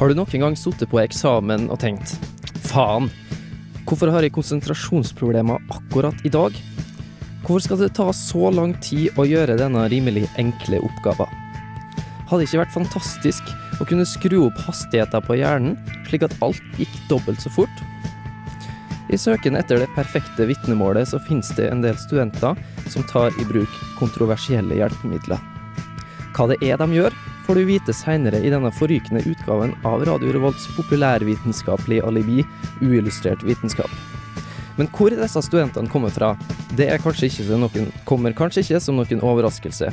Har du noen gang sittet på eksamen og tenkt faen, hvorfor har jeg konsentrasjonsproblemer akkurat i dag? Hvorfor skal det ta så lang tid å gjøre denne rimelig enkle oppgaven? Hadde det ikke vært fantastisk å kunne skru opp hastigheten på hjernen, slik at alt gikk dobbelt så fort? I søken etter det perfekte vitnemålet så finnes det en del studenter som tar i bruk kontroversielle hjelpemidler. Hva det er de gjør, får du vite seinere i denne forrykende utgaven av Radio Revolts populærvitenskapelige alibi, uillustrert vitenskap. Men hvor disse studentene kommer fra, det kanskje noen, kommer kanskje ikke som noen overraskelse.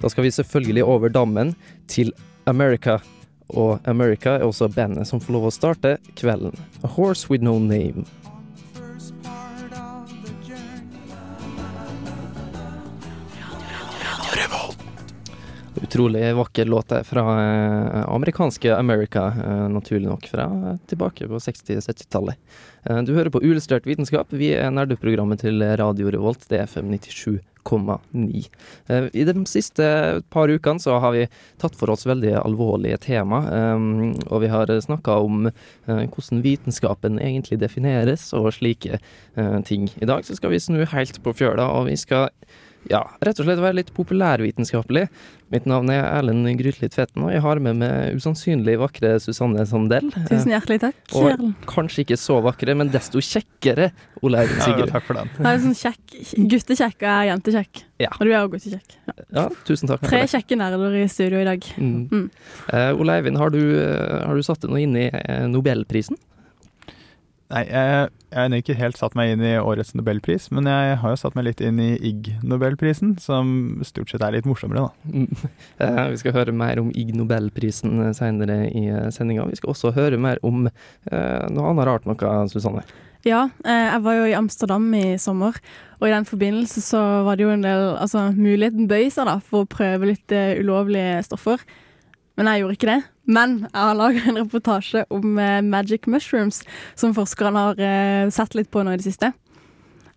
Da skal vi selvfølgelig over dammen til America, og America er også bandet som får lov å starte kvelden. A Horse With No Name. Utrolig vakker låt der fra eh, amerikanske America, eh, naturlig nok fra eh, tilbake på 60-70-tallet. Eh, du hører på Uillustrert vitenskap. Vi er nerdeprogrammet til Radio Revolt, det er FM 97,9. Eh, I de siste par ukene så har vi tatt for oss veldig alvorlige tema, og vi har snakka om hvordan vitenskapen egentlig defineres og slike ting. I dag så skal vi snu helt på fjøla, og vi skal ja, rett og slett være litt populærvitenskapelig. Mitt navn er Erlend Grytli Tveten, og jeg har med meg usannsynlig vakre Susanne Sandell. Tusen hjertelig takk. Og kanskje ikke så vakre, men desto kjekkere Ole Eivind Sigurd. Ja, takk for den. Jeg er sånn kjekk, guttekjekk og jeg jentekjekk. Ja. Og du er òg guttekjekk. Ja. Ja, tusen takk Tre kjekke nerder i studio i dag. Mm. Mm. Uh, Ole Eivind, har du, eh, har du satt deg noe inn i eh, Nobelprisen? Nei, jeg, jeg har ikke helt satt meg inn i årets nobelpris, men jeg har jo satt meg litt inn i Ig-nobelprisen, som stort sett er litt morsommere, da. Mm. Eh, vi skal høre mer om Ig Nobelprisen eh, senere i eh, sendinga. Vi skal også høre mer om eh, noe annet rart noe, Susanne. Ja, eh, jeg var jo i Amsterdam i sommer, og i den forbindelse så var det jo en del Altså, muligheten bøy seg da for å prøve litt ulovlige stoffer. Men jeg gjorde ikke det. Men jeg har laga en reportasje om eh, magic mushrooms, som forskerne har eh, sett litt på nå i det siste.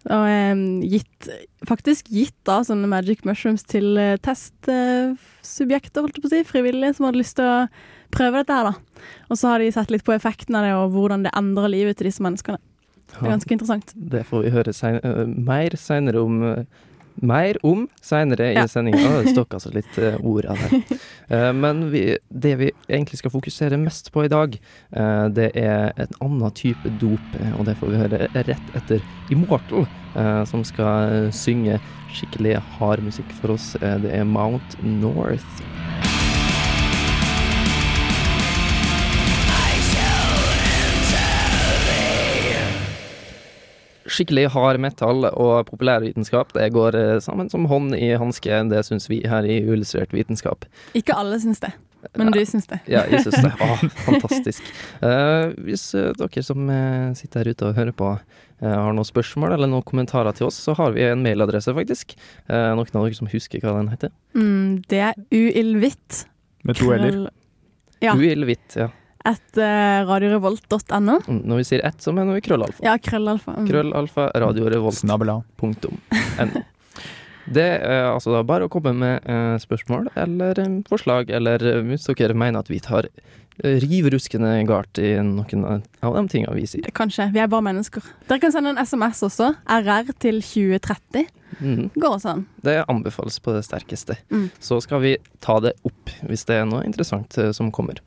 Og eh, gitt, faktisk gitt da sånne magic mushrooms til eh, testsubjekter, holdt jeg på å si, frivillige som hadde lyst til å prøve dette her, da. Og så har de sett litt på effekten av det, og hvordan det endrer livet til disse menneskene. Det er ganske interessant. Det får vi høre sen mer senere om mer om seinere i Ja. sendinga. Det stokka altså litt uh, ord av det. Uh, men vi, det vi egentlig skal fokusere mest på i dag, uh, det er en annen type dop, eh, og det får vi høre rett etter Immortal, eh, som skal eh, synge skikkelig hard musikk for oss. Eh, det er Mount North. Skikkelig hard metal og populærvitenskap det går eh, sammen som hånd i hanske. Det syns vi her i Uillustrert vitenskap. Ikke alle syns det, men du syns det. Ja, jeg syns det. Åh, fantastisk. Uh, hvis eh, dere som sitter her ute og hører på, har noen spørsmål eller noen kommentarer til oss, så har vi en mailadresse, faktisk. Eh, noen av dere som husker hva den heter? Mm, det er uillvitt. Med to l-er. Ja. Uillvitt, ja. Et uh, radiorevolt.no. Mm, Når vi sier ett, så mener vi krøllalfa. Ja, krøllalfa. Mm. Krøllalfa radiorevolt. Snabela. Punktum. Det er altså da bare å komme med eh, spørsmål eller eh, forslag, eller eh, hvis dere mener at vi tar eh, riv ruskende galt i noen av de tingene vi sier. Kanskje. Vi er bare mennesker. Dere kan sende en SMS også. RR til 2030. Mm. Går sånn. Det anbefales på det sterkeste. Mm. Så skal vi ta det opp hvis det er noe interessant eh, som kommer.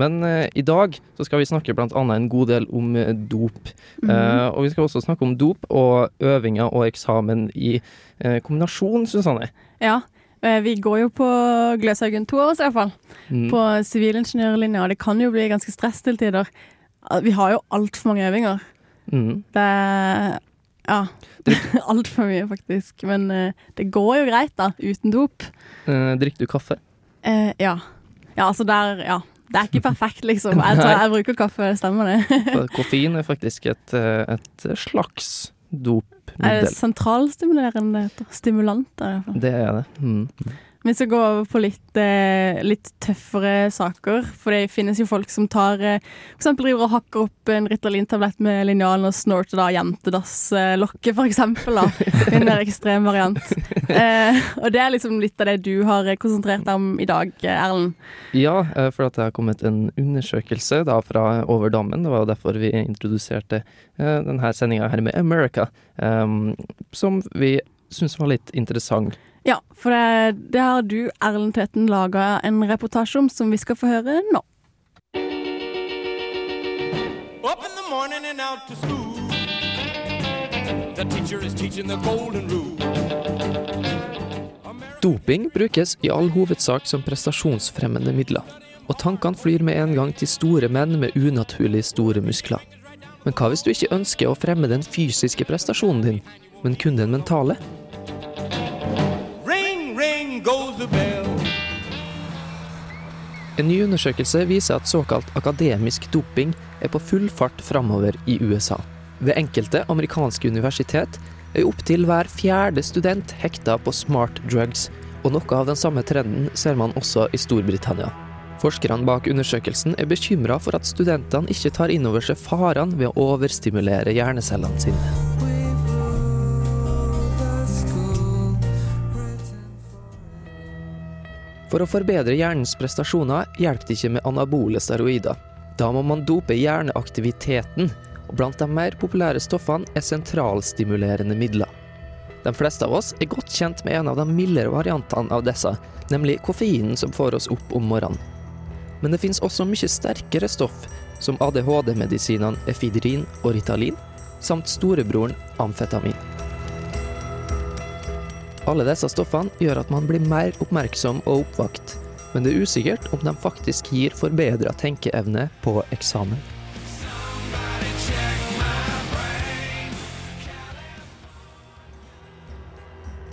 Men eh, i dag så skal vi snakke annet en god del om eh, dop. Mhm. Eh, og vi skal også snakke om dop og øvinger og eksamen i eh, kombinasjon, Susanne. Ja. eh, Vi går jo på Gløshaugen to år, i hvert fall. Mm. På sivilingeniørlinja, og det kan jo bli ganske stress til tider. Vi har jo altfor mange øvinger. Mm. Det Ja. Altfor mye, faktisk. Men uh, det går jo greit, da. Uten dop. Uh, drikker du kaffe? Uh, ja. Ja, altså der Ja. Det er ikke perfekt, liksom. Jeg, tar, jeg bruker kaffe, stemmer det. Koffein er faktisk et, eh, et slags Er det sentralstimulerende? Stimulanter, i. Det er det. Mm. Vi skal gå over på litt, eh, litt tøffere saker. For det finnes jo folk som tar eh, eksempel driver og hakker opp en Ritalin-tablett med linjalen og snorter da jentedasslokket, eksempel. Da. En mer ekstrem variant. Eh, og det er liksom litt av det du har konsentrert deg om i dag, Erlend. Ja, eh, for at det har kommet en undersøkelse da fra Over dammen. Det var jo derfor vi introduserte eh, denne sendinga her med America, eh, som vi syns var litt interessant. Ja, for det, det har du, Erlend Tøten, laga en reportasje om som vi skal få høre nå. Up in the morning and out to school. The teacher is teaching the golden rule. Doping brukes i all hovedsak som prestasjonsfremmende midler, og tankene flyr med en gang til store menn med unaturlig store muskler. Men hva hvis du ikke ønsker å fremme den fysiske prestasjonen din, men kun den mentale? Ring, ring goes the bell. En ny undersøkelse viser at såkalt akademisk doping er på full fart framover i USA. Ved enkelte amerikanske universitet er opptil hver fjerde student hekta på smart drugs, og noe av den samme trenden ser man også i Storbritannia. Forskerne bak undersøkelsen er bekymra for at studentene ikke tar inn over seg farene ved å overstimulere hjernecellene sine. For å forbedre hjernens prestasjoner hjelper det ikke med anabole steroider. Da må man dope hjerneaktiviteten, og blant de mer populære stoffene er sentralstimulerende midler. De fleste av oss er godt kjent med en av de mildere variantene av disse, nemlig koffeinen som får oss opp om morgenen. Men det finnes også mye sterkere stoff, som ADHD-medisinene efidrin og Ritalin, samt storebroren amfetamin. Alle disse stoffene gjør at man blir mer oppmerksom og oppvakt, men det er usikkert om de faktisk gir forbedra tenkeevne på eksamen.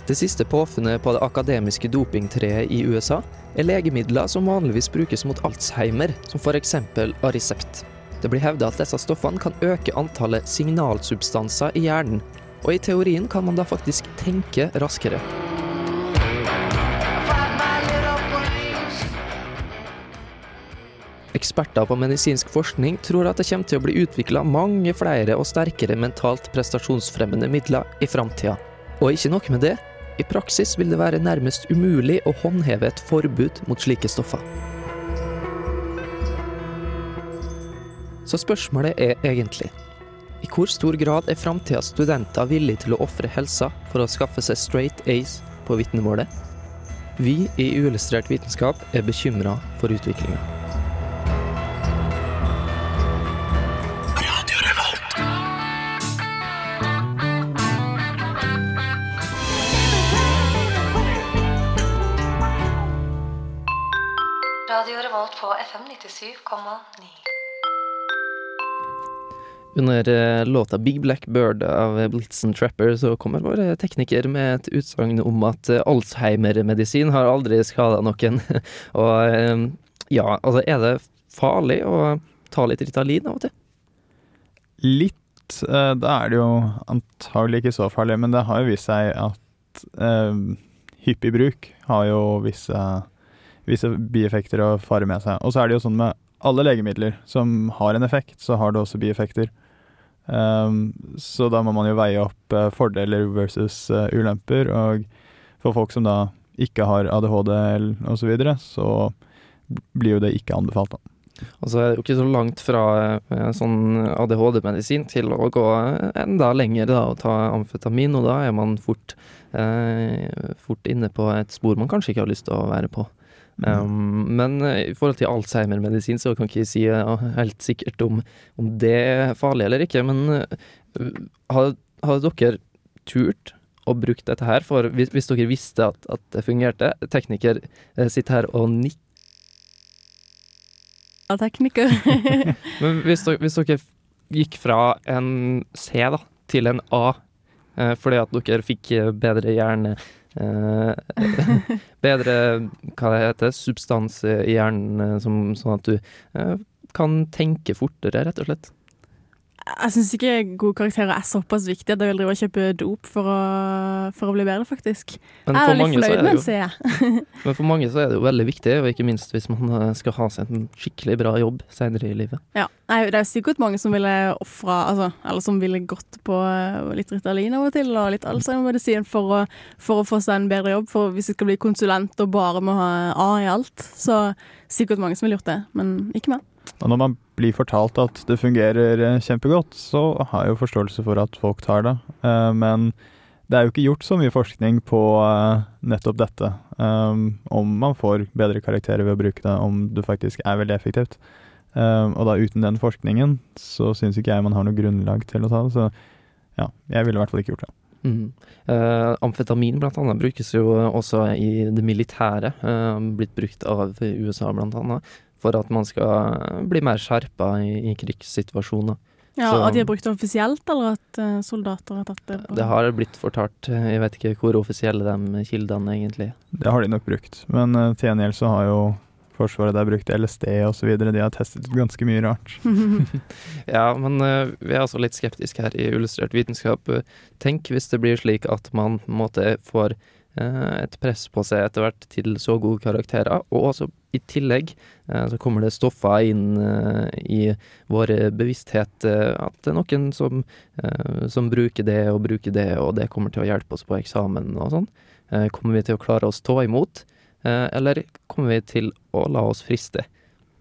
Det siste påfunnet på det akademiske dopingtreet i USA er legemidler som vanligvis brukes mot Alzheimer, som f.eks. Aricept. Det blir hevda at disse stoffene kan øke antallet signalsubstanser i hjernen, og i teorien kan man da faktisk tenke raskere. Eksperter på medisinsk forskning tror at det kommer til å bli utvikla mange flere og sterkere mentalt prestasjonsfremmende midler i framtida. Og ikke nok med det, i praksis vil det være nærmest umulig å håndheve et forbud mot slike stoffer. Så spørsmålet er egentlig i hvor stor grad er framtidas studenter villige til å ofre helsa for å skaffe seg straight A's på vitnemålet? Vi i Uillustrert vitenskap er bekymra for utviklinga. Radio på FM 97,9. Under eh, låta Big Black Bird av Blitzen Trapper så kommer vår tekniker med et utsagn om at eh, Alzheimer-medisin har aldri skada noen. Og eh, ja, altså er det farlig å ta litt Ritalin av og til? Litt. eh, Da er det jo antagelig ikke så farlig, men det har jo vist seg at eh, hyppig bruk har jo visse, visse bieffekter og farer med seg. Og så er det jo sånn med alle legemidler som har en effekt, så har det også bieffekter. Um, så da må man jo veie opp uh, fordeler versus uh, ulemper. Og for folk som da ikke har ADHD osv., så videre, så blir jo det ikke anbefalt. da. Altså er jo ikke så langt fra eh, sånn ADHD-medisin til å gå enda lenger da, og ta amfetamin, og da er man fort, eh, fort inne på et spor man kanskje ikke har lyst til å være på. Um, men eh, i forhold til Alzheimer-medisin så kan ikke jeg si eh, helt sikkert om, om det er farlig eller ikke, men hadde har dere turt å bruke dette her? For hvis, hvis dere visste at, at det fungerte Tekniker eh, sitter her og nikker. Ja, tekniker. Men hvis dere, hvis dere gikk fra en C da, til en A, Eh, fordi at dere fikk eh, bedre hjerne eh, Bedre, hva det heter, substans i hjernen, eh, som, sånn at du eh, kan tenke fortere, rett og slett. Jeg syns ikke gode karakterer er såpass viktig at jeg vil drive og kjøpe dop for å, for å bli bedre, faktisk. Men jeg er litt mange med det sier jeg. Men for mange så er det jo veldig viktig, og ikke minst hvis man eh, skal ha seg en skikkelig bra jobb senere i livet. Ja. Nei, det er sikkert mange som ville ofra altså, Eller som ville gått på eh, litt Ritalin av og til, og litt Alzheimer-medisin for, å- for å få seg en bedre jobb. For hvis jeg skal bli konsulent og bare må ha A i alt, så sikkert mange som ville gjort det. Men ikke meg. Og når man blir fortalt at det fungerer eh, kjempegodt, så har jeg jo forståelse for at folk tar det. Eh, Men det er jo ikke gjort så mye forskning på eh, nettopp dette. Om man får bedre karakterer ved å bruke det, om det faktisk er veldig effektivt. Og da uten den forskningen, så syns ikke jeg man har noe grunnlag til å ta det. Så ja, jeg ville i hvert fall ikke gjort det. Mm. Uh, amfetamin blant annet brukes jo også i det militære. Uh, blitt brukt av USA blant annet. For at man skal bli mer skjerpa i, i krigssituasjoner. Ja, Så- At de har brukt det offisielt, eller at eh, soldater har tatt det? på- Det har blitt fortalt. eh, Jeg vet ikke hvor offisielle de kildene egentlig er. Det har de nok brukt. Men uh, til gjengjeld så har jo Forsvaret der brukt LSD osv. De har testet ut ganske mye rart. Ja, men uh, vi er altså litt skeptiske her i Illustrert vitenskap. Tenk hvis det blir slik at man på en måte får et press på seg etter hvert til så gode karakterer, og også i tillegg eh, så kommer det stoffer inn eh, i vår bevissthet eh, at det er noen som, eh, som bruker det og bruker det, og det kommer til å hjelpe oss på eksamen og sånn. Eh, Kommer vi til å klare å stå imot, eh, eller kommer vi til å la oss friste?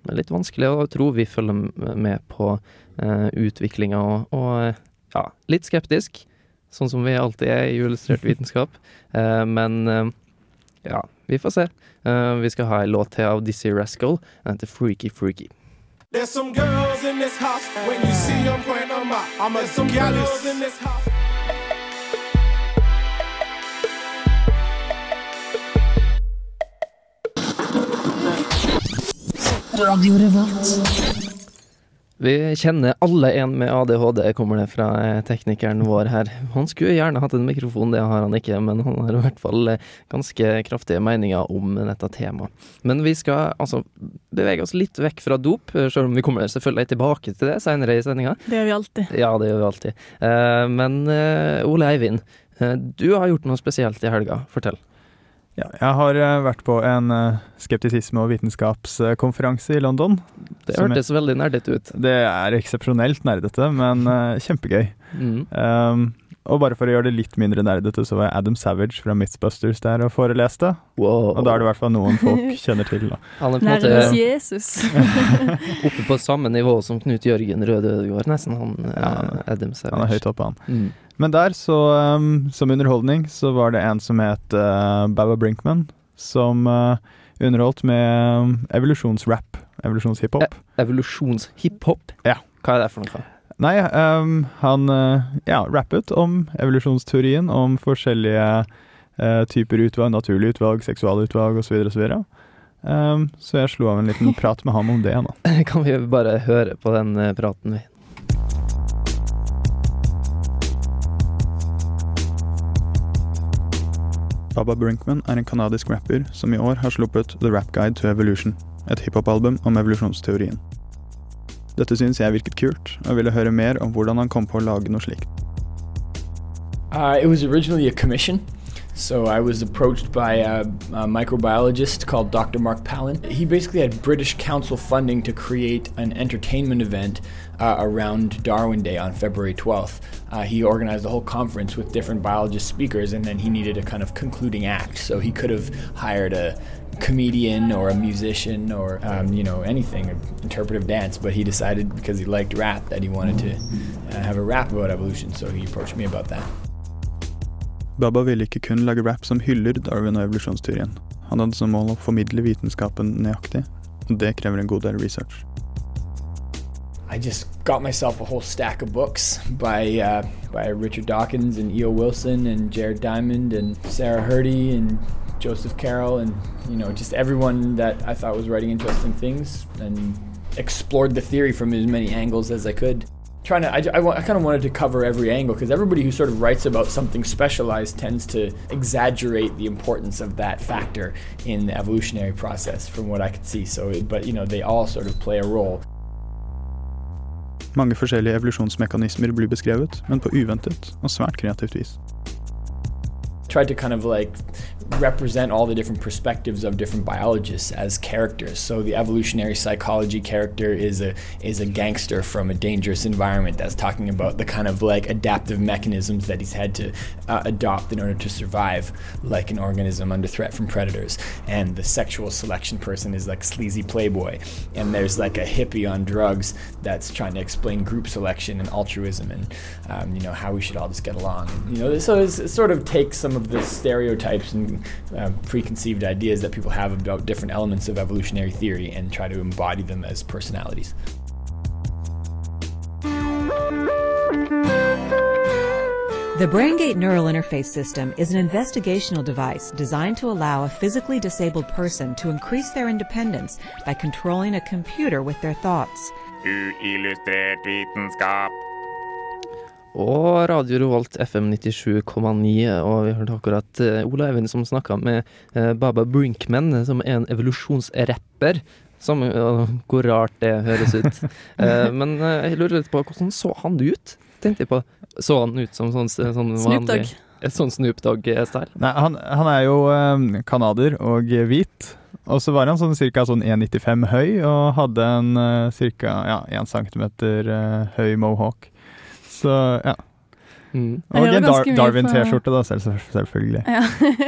Det er litt vanskelig å tro. Vi følger med på utviklinga og, og eh, ja, litt skeptisk, sånn som vi alltid er i illustrert vitenskap. Eh, men eh, ja, vi får se. Eh, vi skal ha en låt til av Dizzie Rascal. Den heter Freaky Freaky. There's some girls in this house. When you see them, point them out. I'm a some girls in this house. Vi kjenner alle en med ADHD, kommer det fra eh, teknikeren vår her. Han skulle gjerne hatt en mikrofon, det har han ikke, men han har i hvert fall eh, ganske kraftige meninger om dette temaet. Men vi skal altså bevege oss litt vekk fra dop, selv om vi kommer selvfølgelig tilbake til det senere i sendinga. Det gjør vi alltid. Ja, det gjør vi alltid. Eh, men Ole Eivind, du har gjort noe spesielt i helga. Fortell. Ja, jeg har eh, vært på en eh, skeptisisme- og vitenskapskonferanse i London. Det hørtes veldig nerdete ut. Det er eksepsjonelt nerdete, men eh, kjempegøy. Mm. Um, og bare for å gjøre det litt mindre nerdete, så var Adam Savage fra Mythbusters der og foreleste. Wow. Og da er det i hvert fall noen folk kjenner til. Da. Han er på en måte Jesus. oppe på samme nivå som Knut Jørgen Røde Ødegaard, nesten, han eh, Ja, Adam Savage. Han er høyt oppe, han. Mm. Men der, så, um, som underholdning, så var det en som het uh, Baba Brinkman, som uh, underholdt med um, evolusjonsrap. Evolusjonshiphop. Evolusjonshiphop? Ja. Hva er det for noe? Nei, um, han uh, ja, rappet om evolusjonsteorien, om forskjellige uh, typer utvalg, naturlig utvalg, seksualutvalg osv. osv. Um, så jeg slo av en liten prat med ham om det. nå. Kan vi bare høre på den eh, praten, vi? Baba Brinkman er en kanadisk rapper som i år har sluppet The Rap Guide to Evolution, et hiphop-album om evolusjonsteorien. Dette jeg virket kult, og ville høre mer om hvordan han kom på å lage noe slikt. Uh, it was originally a commission. So I was approached by a, a microbiologist called Dr. Mark Palin. He basically had British Council funding to create an entertainment event uh, around Darwin Day on February 12th. Uh, he organized a whole conference with different biologist speakers, and then he needed a kind of concluding act. So he could have hired a comedian or a musician or um, you know anything, interpretive dance. But he decided because he liked rap that he wanted to uh, have a rap about evolution. So he approached me about that. Baba ville ikke kun lage rap som hyller Darwin og evolusjonsteorien. Han hadde som mål å formidle vitenskapen nøyaktig, og det krever en god del research. I just got myself a whole stack of books by uh, by Richard Dawkins and E.O. Wilson and Jared Diamond and Sarah Hurdy and Joseph Carroll and you know just everyone that I thought was writing interesting things and explored the theory from as many angles as I could. trying to i, I, I kind of wanted to cover every angle because everybody who sort of writes about something specialized tends to exaggerate the importance of that factor in the evolutionary process from what i could see so but you know they all sort of play a role Mange forskjellige evolusjonsmekanismer blir beskrevet, men på uventet og svært kreativt vis. tried to kind of like represent all the different perspectives of different biologists as characters. So the evolutionary psychology character is a is a gangster from a dangerous environment that's talking about the kind of like adaptive mechanisms that he's had to uh, adopt in order to survive like an organism under threat from predators. And the sexual selection person is like sleazy playboy. And there's like a hippie on drugs that's trying to explain group selection and altruism and um, you know how we should all just get along. You know, so it sort of takes some of the stereotypes and uh, preconceived ideas that people have about different elements of evolutionary theory and try to embody them as personalities. The BrainGate Neural Interface System is an investigational device designed to allow a physically disabled person to increase their independence by controlling a computer with their thoughts. Uillustrert vitenskap. Og Radio Revolt FM 97,9, og vi hørte akkurat eh, Ola Eivind som snakka med eh, Baba Brinkman, eh, som er en evolusjonsrapper. Som, ja, hvor rart det høres ut. Eh, men eh, jeg lurer litt på hvordan så han ut? Tenkte jeg på. Så han ut som sånn, sånn vanlig et sånn Snoop Dogg-style? Nei, han, han er jo um, canadier og hvit. Og så var han sånn ca. Sånn 1,95 høy og hadde en ca. Ja, 1 cm høy mohawk. Så ja. Mm. Og en Dar Darwin-T-skjorte, da, selv, selvfølgelig. Ja.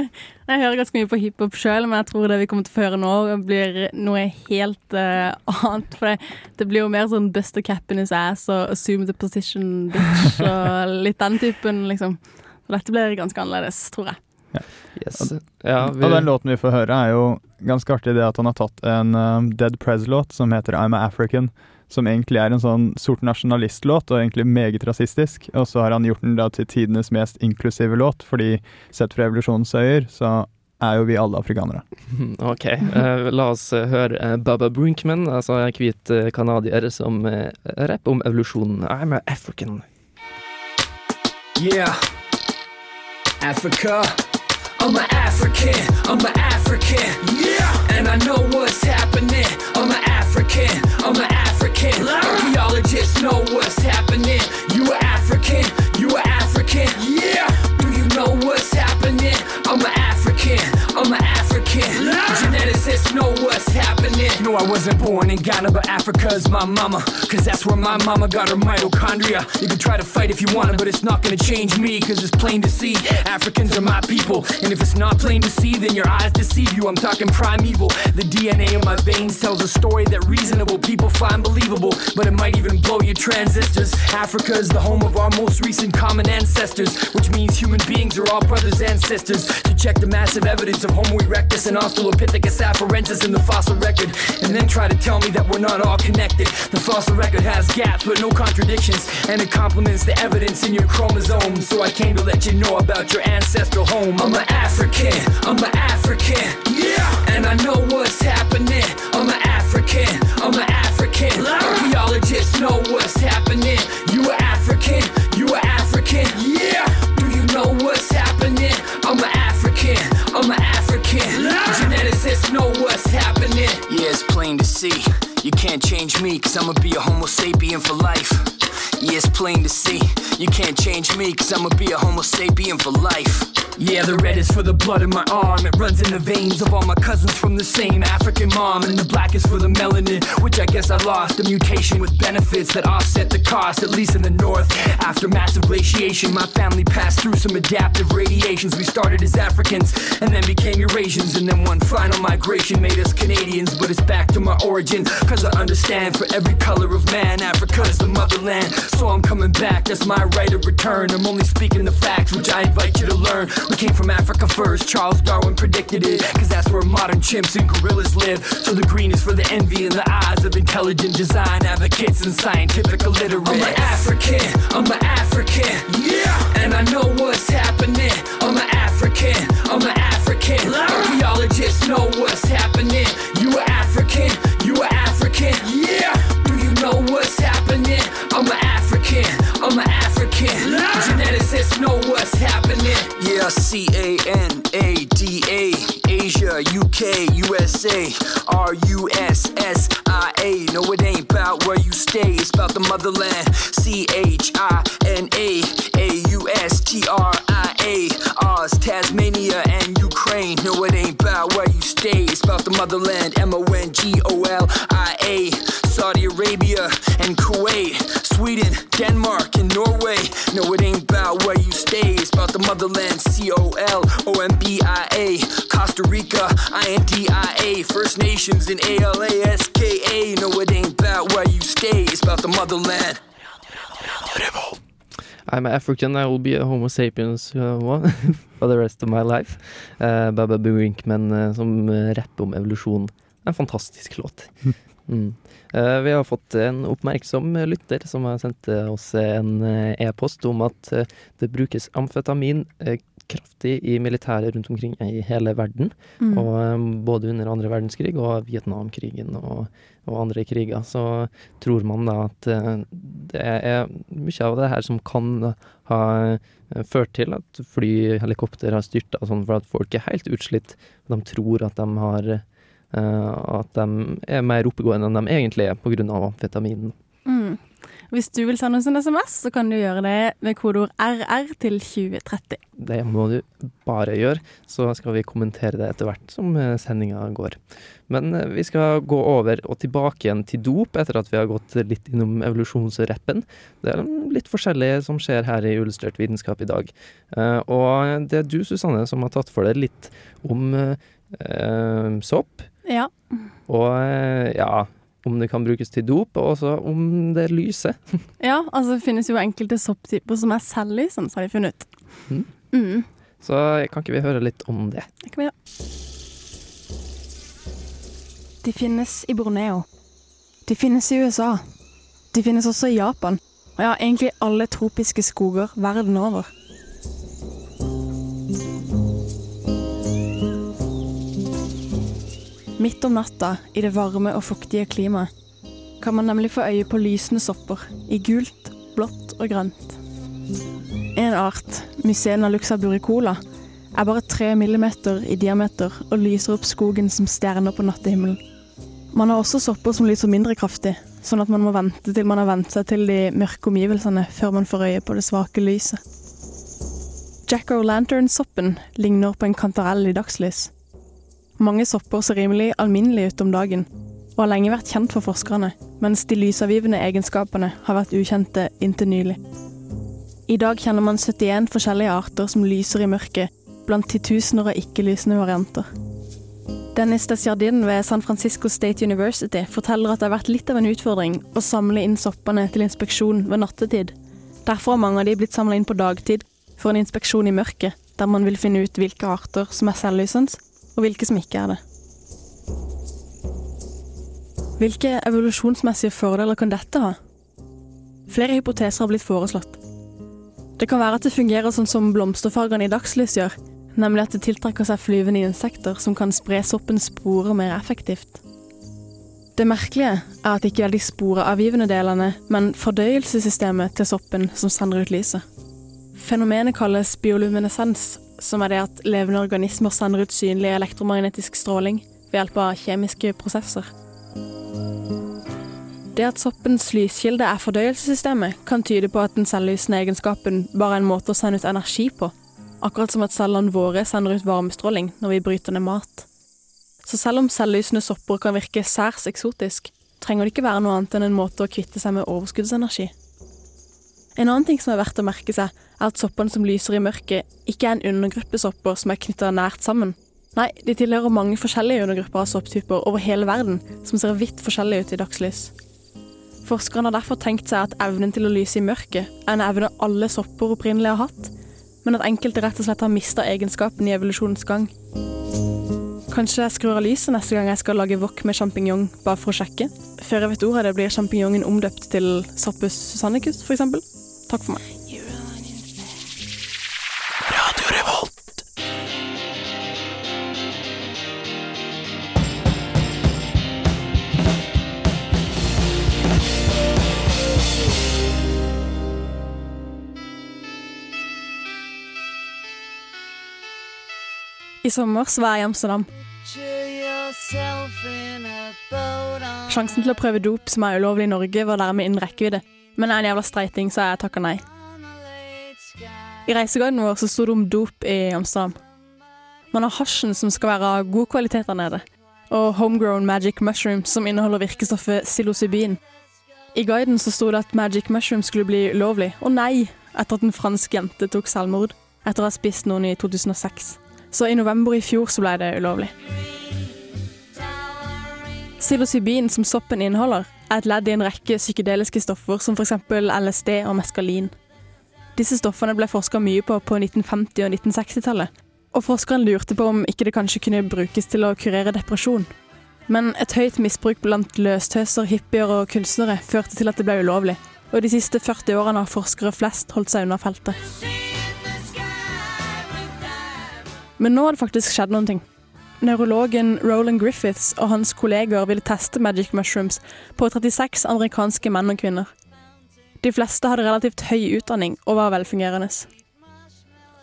Jeg hører ganske mye på hiphop sjøl, men jeg tror det vi kommer til å høre nå, blir noe helt uh, annet. For det, det blir jo mer sånn bust a cap in his ass og assume the position bitch og litt den typen, liksom. Så dette blir ganske annerledes, tror jeg. Yes. Ja, vi, Og den låten vi får høre, er jo ganske artig det at han har tatt en um, Dead Prez-låt som heter I'm a African. Som egentlig er en sånn sort nasjonalistlåt, og egentlig meget rasistisk. Og så har han gjort den da til tidenes mest inklusive låt, fordi sett fra evolusjonens øyer, så er jo vi alle afrikanere. OK. Uh, la oss eh, høre uh, Baba Brinkman, altså en hvit eh, canadier som uh, rapper om evolusjonen. I'm a African. Yeah. Africa. I'm an African. I'm an African. Yeah. And I know what's happening. I'm an African. I'm an African. Archaeologists know what's happening. You a African. You a African. Yeah. Do you know what's happening? I'm an African. I'm an African. Geneticists know what's happening. No, I wasn't born in Ghana, but Africa's my mama. Cause that's where my mama got her mitochondria. You can try to fight if you want to, but it's not gonna change me. Cause it's plain to see. Africans are my people. And if it's not plain to see, then your eyes deceive you. I'm talking primeval. The DNA in my veins tells a story that reasonable people find believable. But it might even blow your transistors. Africa is the home of our most recent common ancestors, which means human beings are all brothers and sisters. To check the massive evidence of Homo erectus and Australopithecus afarensis in the fossil record, and then try to tell me that we're not all connected. The fossil record has gaps, but no contradictions, and it complements the evidence in your chromosomes. So I came to let you know about your ancestral home. I'm an African, I'm an African, yeah, and I know what's happening. I'm an African, I'm an African. Archaeologists know what's happening. Plain to see. You can't change me, cause I'ma be a Homo sapien for life. Yeah, it's plain to see. You can't change me, cause I'ma be a Homo sapien for life. Yeah, the red is for the blood in my arm. It runs in the veins of all my cousins from the same African mom. And the black is for the melanin, which I guess I lost. A mutation with benefits that offset the cost, at least in the north. After massive glaciation, my family passed through some adaptive radiations. We started as Africans and then became Eurasians. And then one final migration made us Canadians. But it's back to my origin, cause I understand for every color of man, Africa is the motherland. So I'm coming back, that's my right of return. I'm only speaking the facts, which I invite you to learn. We came from Africa first, Charles Darwin predicted it. Cause that's where modern chimps and gorillas live. So the green is for the envy in the eyes of intelligent design advocates and scientific illiterates. I'm an African, I'm an African, yeah. And I know what's happening. I'm an African, I'm an African. Archaeologists know what's happening. You are African, Canada, Asia, UK, USA, R U S S I A. No, it ain't about where you stay, it's about the motherland. C H I N A A U S T R I A. Oz, Tasmania, and Ukraine. No, it ain't about where you stay, it's about the motherland. M O N G O L I A. Saudi Arabia and Kuwait, Sweden, Denmark, and Norway. No, it ain't about where you it's about the motherland. C O L O M B I A. Costa Rica, I N D I A. First Nations in A L A S K A. No, it ain't about where you stay, it's about the motherland. I'm African, I will be a homo sapiens uh, one for the rest of my life. Uh, Baba Winkman uh, som uh, rapper om evolusjon. En fantastisk låt. Mm. Uh, vi har fått en oppmerksom lytter som har sendt oss en uh, e-post om at det brukes amfetamin kraftig i militæret rundt omkring i hele verden. Mm. Og både under andre verdenskrig og Vietnamkrigen og, og andre kriger, så tror man da at det er mye av det her som kan ha ført til at fly, helikopter har styrta og sånn, for at folk er helt utslitt. De tror at de har uh, At de er mer oppegående enn de egentlig er, av amfetaminen. Mm. Hvis du vil sende oss en SMS, så kan du gjøre det med kodeord RR til 2030. Det må du bare gjøre, så skal vi kommentere det etter hvert som sendinga går. Men eh, vi skal gå over og tilbake igjen til dop, etter at vi har gått litt innom evolusjonsrappen. Det er litt forskjellig som skjer her i Illustrert vitenskap i dag. Eh, Og det er du, Susanne, som har tatt for deg litt om eh, sopp. Ja. Og eh, ja, om det kan brukes til dop, og også om det lyser. ja, altså det finnes jo enkelte sopptyper som er selvlysende, har de funnet ut. Mm. Mm. Så kan ikke vi høre litt om det? Det kan vi gjøre. De finnes i Borneo. De finnes i USA. De finnes også i Japan. Og ja, egentlig alle tropiske skoger verden over. Midt om natta, i det varme og fuktige klimaet, kan man nemlig få øye på lysende sopper i gult, blått og grønt. En art, Mycena luxaburicola, er bare tre millimeter i diameter og lyser opp skogen som stjerner på nattehimmelen. Man har også sopper som lyser mindre kraftig, sånn at man må vente til man har vent seg til de mørke omgivelsene før man får øye på det svake lyset. Jack-o'-lantern-soppen ligner på en kantarell i dagslys. Mange sopper ser rimelig alminnelige ut om dagen, og har lenge vært kjent for forskerne, mens de lysavgivende egenskapene har vært ukjente inntil nylig. I dag kjenner man 71 forskjellige arter som lyser i mørket, blant titusener av ikke-lysende varianter. Dennis Desjardin ved San Francisco State University forteller at det har vært litt av en utfordring å samle inn soppene til inspeksjon ved nattetid. Derfor har mange av de blitt samla inn på dagtid for en inspeksjon i mørket, der man vil finne ut hvilke arter som er selvlysende, og hvilke som ikke er det. Hvilke evolusjonsmessige fordeler kan dette ha? Flere hypoteser har blitt foreslått. Det kan være at det fungerer sånn som blomsterfargene i dagslys gjør, nemlig at det tiltrekker seg flyvende insekter som kan spre soppens sporer mer effektivt. Det merkelige er at det ikke er de sporeavgivende delene, men fordøyelsessystemet til soppen som sender ut lyset. Fenomenet kalles bioluminescens, som er det at levende organismer sender ut synlig elektromagnetisk stråling ved hjelp av kjemiske prosesser. Det at soppens lyskilde er fordøyelsessystemet, kan tyde på at den selvlysende egenskapen bare er en måte å sende ut energi på, akkurat som at cellene våre sender ut varmestråling når vi bryter ned mat. Så selv om selvlysende sopper kan virke særs eksotisk, trenger det ikke være noe annet enn en måte å kvitte seg med overskuddsenergi. En annen ting som er verdt å merke seg, er at soppene som lyser i mørket, ikke er en undergruppe sopper som er knytta nært sammen. Nei, de tilhører mange forskjellige undergrupper av sopptyper over hele verden, som ser vidt forskjellige ut i dagslys. Forskerne har derfor tenkt seg at evnen til å lyse i mørket er en evne alle sopper opprinnelig har hatt, men at enkelte rett og slett har mista egenskapen i evolusjonens gang. Kanskje jeg skrur av lyset neste gang jeg skal lage wok med sjampinjong, bare for å sjekke. Før jeg vet ordet av det, blir sjampinjongen omdøpt til Soppus susannicus, f.eks. Takk for meg. I sommer så var jeg i Amsterdam. Sjansen til å prøve dop som er ulovlig i Norge, var dermed innen rekkevidde. Men er en jævla streiting, så jeg takka nei. I reiseguiden vår så sto det om dop i Amsterdam. Man har hasjen som skal være av god kvalitet der nede, og homegrown magic mushroom som inneholder virkestoffet psilocybin. I guiden så sto det at magic mushroom skulle bli ulovlig, og nei, etter at en fransk jente tok selvmord etter å ha spist noen i 2006. Så i november i fjor så ble det ulovlig. Psilocybin, som soppen inneholder, er et ledd i en rekke psykedeliske stoffer som f.eks. LSD og meskalin. Disse stoffene ble forska mye på på 1950- og 1960-tallet, og forskeren lurte på om ikke det kanskje kunne brukes til å kurere depresjon. Men et høyt misbruk blant løstøser, hippier og kunstnere førte til at det ble ulovlig, og de siste 40 årene har forskere flest holdt seg unna feltet. Men nå har det faktisk skjedd noen ting. Neurologen Roland Griffiths og hans kolleger ville teste magic mushrooms på 36 amerikanske menn og kvinner. De fleste hadde relativt høy utdanning og var velfungerende.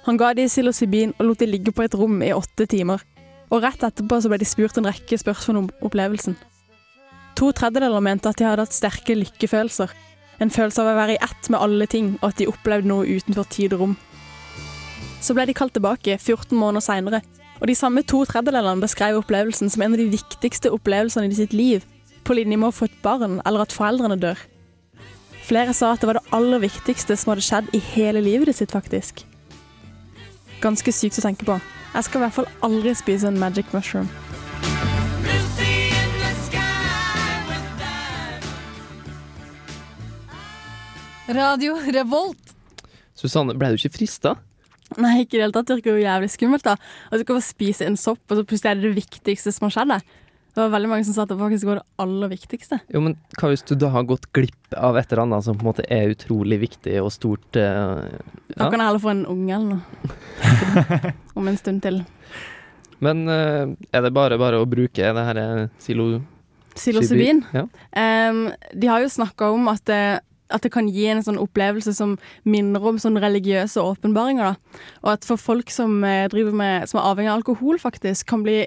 Han ga de psilocybin og lot de ligge på et rom i åtte timer. Og rett etterpå så ble de spurt en rekke spørsmål om opplevelsen. To tredjedeler mente at de hadde hatt sterke lykkefølelser. En følelse av å være i ett med alle ting, og at de opplevde noe utenfor tid og rom. Så ble de kalt tilbake 14 måneder seinere, og de samme to tredjedelene beskrev opplevelsen som en av de viktigste opplevelsene i sitt liv, på linje med å få et barn eller at foreldrene dør. Flere sa at det var det aller viktigste som hadde skjedd i hele livet sitt, faktisk. Ganske sykt å tenke på. Jeg skal i hvert fall aldri spise en magic mushroom. Radio Revolt. Susanne, ble du ikke frista? Nei, ikke i det hele tatt. Det virker jo jævlig skummelt. da. Du kan få spise en sopp, og så plutselig er det det viktigste som har skjedd. Det var veldig mange som sa at det faktisk var det aller viktigste. Jo, men hva hvis du da har gått glipp av et eller annet som på en måte er utrolig viktig og stort? eh, Da kan jeg heller få en unge eller noe. Om en stund til. Men uh, er det bare bare å bruke det her eh, silo... Psilocybin. Ja. Um, de har jo snakka om at det, at det kan gi en sånn opplevelse som minner om sånn religiøse åpenbaringer. da. Og at for folk som, eh, driver med, som er avhengig av alkohol, faktisk, kan bli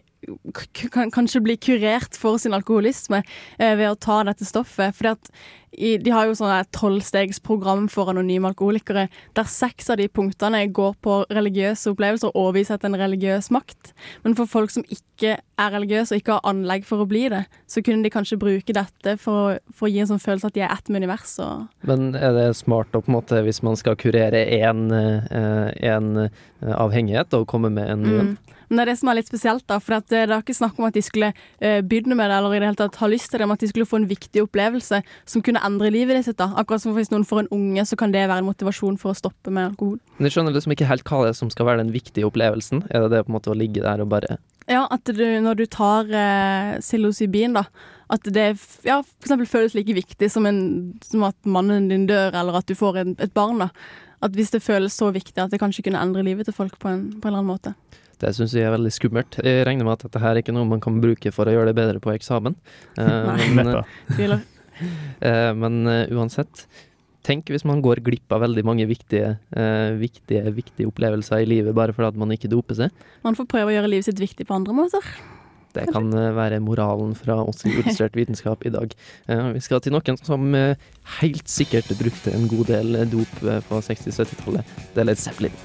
kan kanskje bli kurert for sin alkoholisme eh, ved å ta dette stoffet. Fordi at i, De har jo et tolvstegsprogram for anonyme alkoholikere, der seks av de punktene går på religiøse opplevelser og overviser til en religiøs makt. Men for folk som ikke er religiøse og ikke har anlegg for å bli det, så kunne de kanskje bruke dette for, for å gi en sånn følelse at de er ett med universet. Men er det smart å på en måte, hvis man skal kurere én avhengighet, og komme med en ny en? Mm. Men det er det som er litt spesielt, da. For at eh, det er ikke snakk om at de skulle uh, begynne med det, eller i det hele tatt ha lyst til det, men at de skulle få en viktig opplevelse som kunne endre livet sitt. da. Akkurat som hvis noen får en unge, så kan det være en motivasjon for å stoppe med alkohol. Men jeg skjønner liksom ikke helt hva det er som skal være den viktige opplevelsen. Er det det på en måte å ligge der og bare Ja, at du, når du tar uh, psilocybin, da, at det ja, for føles like viktig som, en, som at mannen din dør, eller at du får en, et barn. da. At hvis det føles så viktig at det kanskje kunne endre livet til folk på en, på en eller annen måte. Det syns jeg er veldig skummelt. Jeg regner med at dette her er ikke noe man kan bruke for å gjøre det bedre på eksamen. Eh, Nei. men, Neppe. Tviler. eh, men eh, uansett, tenk hvis man går glipp av veldig mange viktige, eh, viktige, viktige opplevelser i livet bare fordi at man ikke doper seg. Man får prøve å gjøre livet sitt viktig på andre måter. Det kan eh, være moralen fra oss i Illustrert vitenskap i dag. Eh, Vi skal til noen som eh, helt sikkert brukte en god del eh, dop eh, på 60-70-tallet. Det er Led Zeppelin.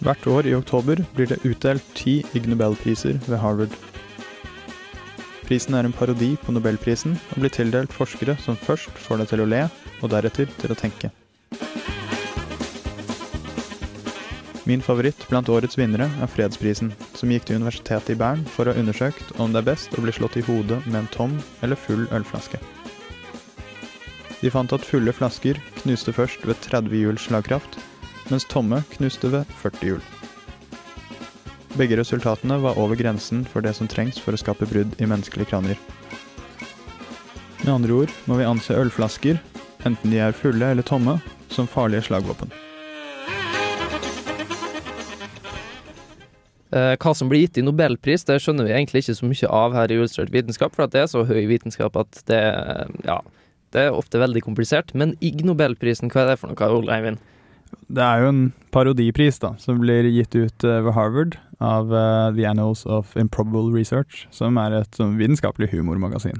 Hvert år i oktober blir det utdelt ti Ig Nobelpriser ved Harvard. Prisen er en parodi på Nobelprisen og blir tildelt forskere som først får deg til å le, og deretter til å tenke. Min favoritt blant årets vinnere er fredsprisen, som gikk til Universitetet i Bern for å ha undersøkt om det er best å bli slått i hodet med en tom eller full ølflaske. De fant at fulle flasker knuste først ved 30 hjuls slagkraft, mens tomme knuste ved 40 hjul. Begge resultatene var over grensen for det som trengs for å skape brudd i menneskelige kraner. Med andre ord må vi anse ølflasker, enten de er fulle eller tomme, som farlige slagvåpen. Eh, hva som blir gitt i nobelpris, det skjønner vi egentlig ikke så mye av her i Illustrert vitenskap, for det er så høy vitenskap at det, ja, det er ofte veldig komplisert. Men Ig Nobelprisen, hva er det for noe, Ole Eivind? Det er jo en parodipris da, som blir gitt ut eh, ved Harvard av uh, The Annals of Improbable Research, som er et som vitenskapelig humormagasin.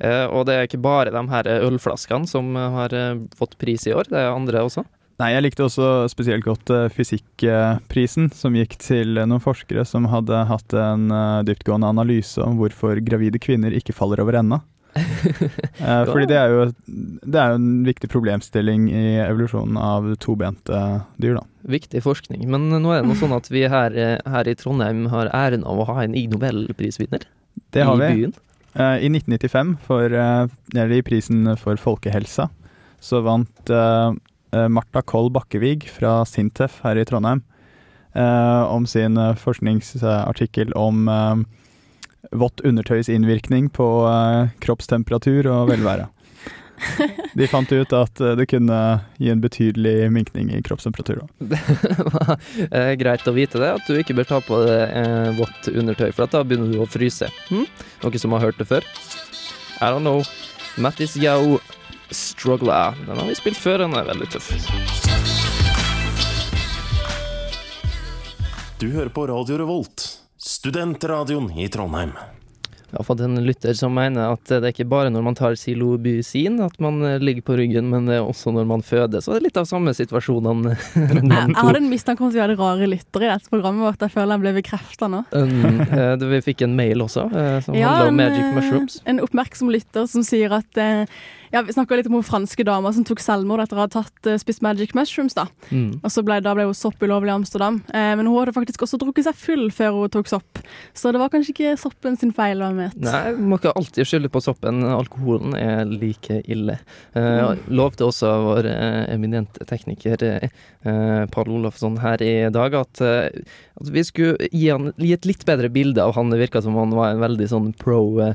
Eh, og det er ikke bare de her ølflaskene som har eh, fått pris i år, det er andre også. Nei, jeg likte også spesielt godt eh, fysikkprisen, som gikk til eh, noen forskere som hadde hatt en eh, dyptgående analyse om hvorfor gravide kvinner ikke faller over ende. Eh, fordi det er, jo, det er jo en viktig problemstilling i evolusjonen av tobente dyr, da. Viktig forskning. Men nå er det noe sånn at vi her, eh, her i Trondheim har æren av å ha en Ig Nobelprisvinner. Det har I vi. byen. Eh, I 1995, for, eller i prisen for folkehelsa, så vant Marta Koll Bakkevig fra Sintef her i Trondheim om sin forskningsartikkel om vått undertøys innvirkning på eh, kroppstemperatur og velvære. De fant ut at eh, det kunne gi en betydelig minkning i kroppstemperatur. Det var eh, greit å vite det, at du ikke bør ta på deg eh, vått undertøy, for at da begynner du å fryse. Hm? Noen som har hørt det før? I don't know. Mattis Yao Struggler. Den har vi spilt før, den er veldig tøff. Du hører på Radio Revolt, studentradioen i Trondheim. Jeg har fått en lytter som mener at det er ikke bare når man tar silobusin at man eh, ligger på ryggen, men det er også når man føder. Så det er litt av samme situasjonene. Jeg, jeg hadde en mistanke om at vi hadde rare lyttere i dette programmet vårt. Jeg føler jeg ble bekrefta nå. Um, uh, vi fikk en mail også, uh, som Ja, handler om magic mushrooms. En oppmerksom lytter som sier at eh, Ja, vi snakka litt om hun franske dama som tok selvmord etter å ha tatt, eh, spist magic mushrooms, da. Mm. Og så ble, da ble hun sopp ulovlig i Amsterdam. Eh, men hun hadde faktisk også drukket seg full før hun tok sopp. Så det var kanskje ikke soppen sin feil. Nei, må ikke alltid skylde på soppen. Alkoholen er like ille. Eh, Mm. Lovte også vår eh, eminente tekniker eh, Pål Olofsson her i dag at, eh, at vi skulle gi, han, gi et litt bedre bilde av han. Det virka som han var en veldig sånn pro eh,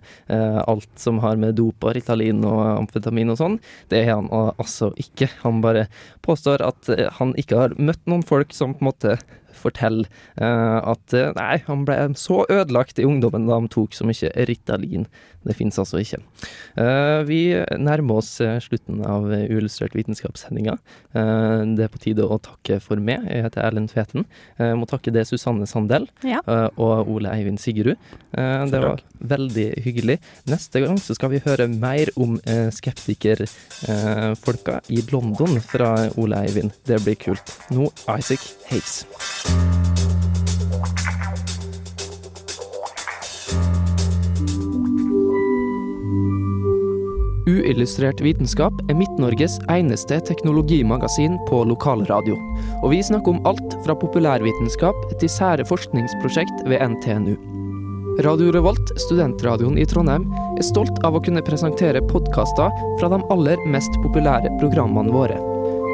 alt som har med dop og Ritalin og amfetamin og sånn. Det er han altså ikke. Han bare påstår at eh, han ikke har møtt noen folk som på en måte forteller eh, at eh, nei, han ble så ødelagt i ungdommen da han tok så mye Ritalin. Det fins altså ikke. Eh, vi nærmer oss slutten av Uillustrert vitenskapssendinga. Eh, det er på tide å takke for meg. Jeg heter Erlend Feten. Jeg må takke det Susanne Sandel Ja. og Ole Eivind Sigerud. Eh, det var veldig hyggelig. Neste gang så skal vi høre mer om eh, skeptikerfolka i London fra Ole Eivind. Det blir kult. Nå Isaac Hayes. Uillustrert vitenskap er Midt-Norges eneste teknologimagasin på lokalradio. Og vi snakker om alt fra populærvitenskap til sære forskningsprosjekt ved NTNU. Radio Revolt, studentradioen i Trondheim, er stolt av å kunne presentere podkaster fra de aller mest populære programmene våre.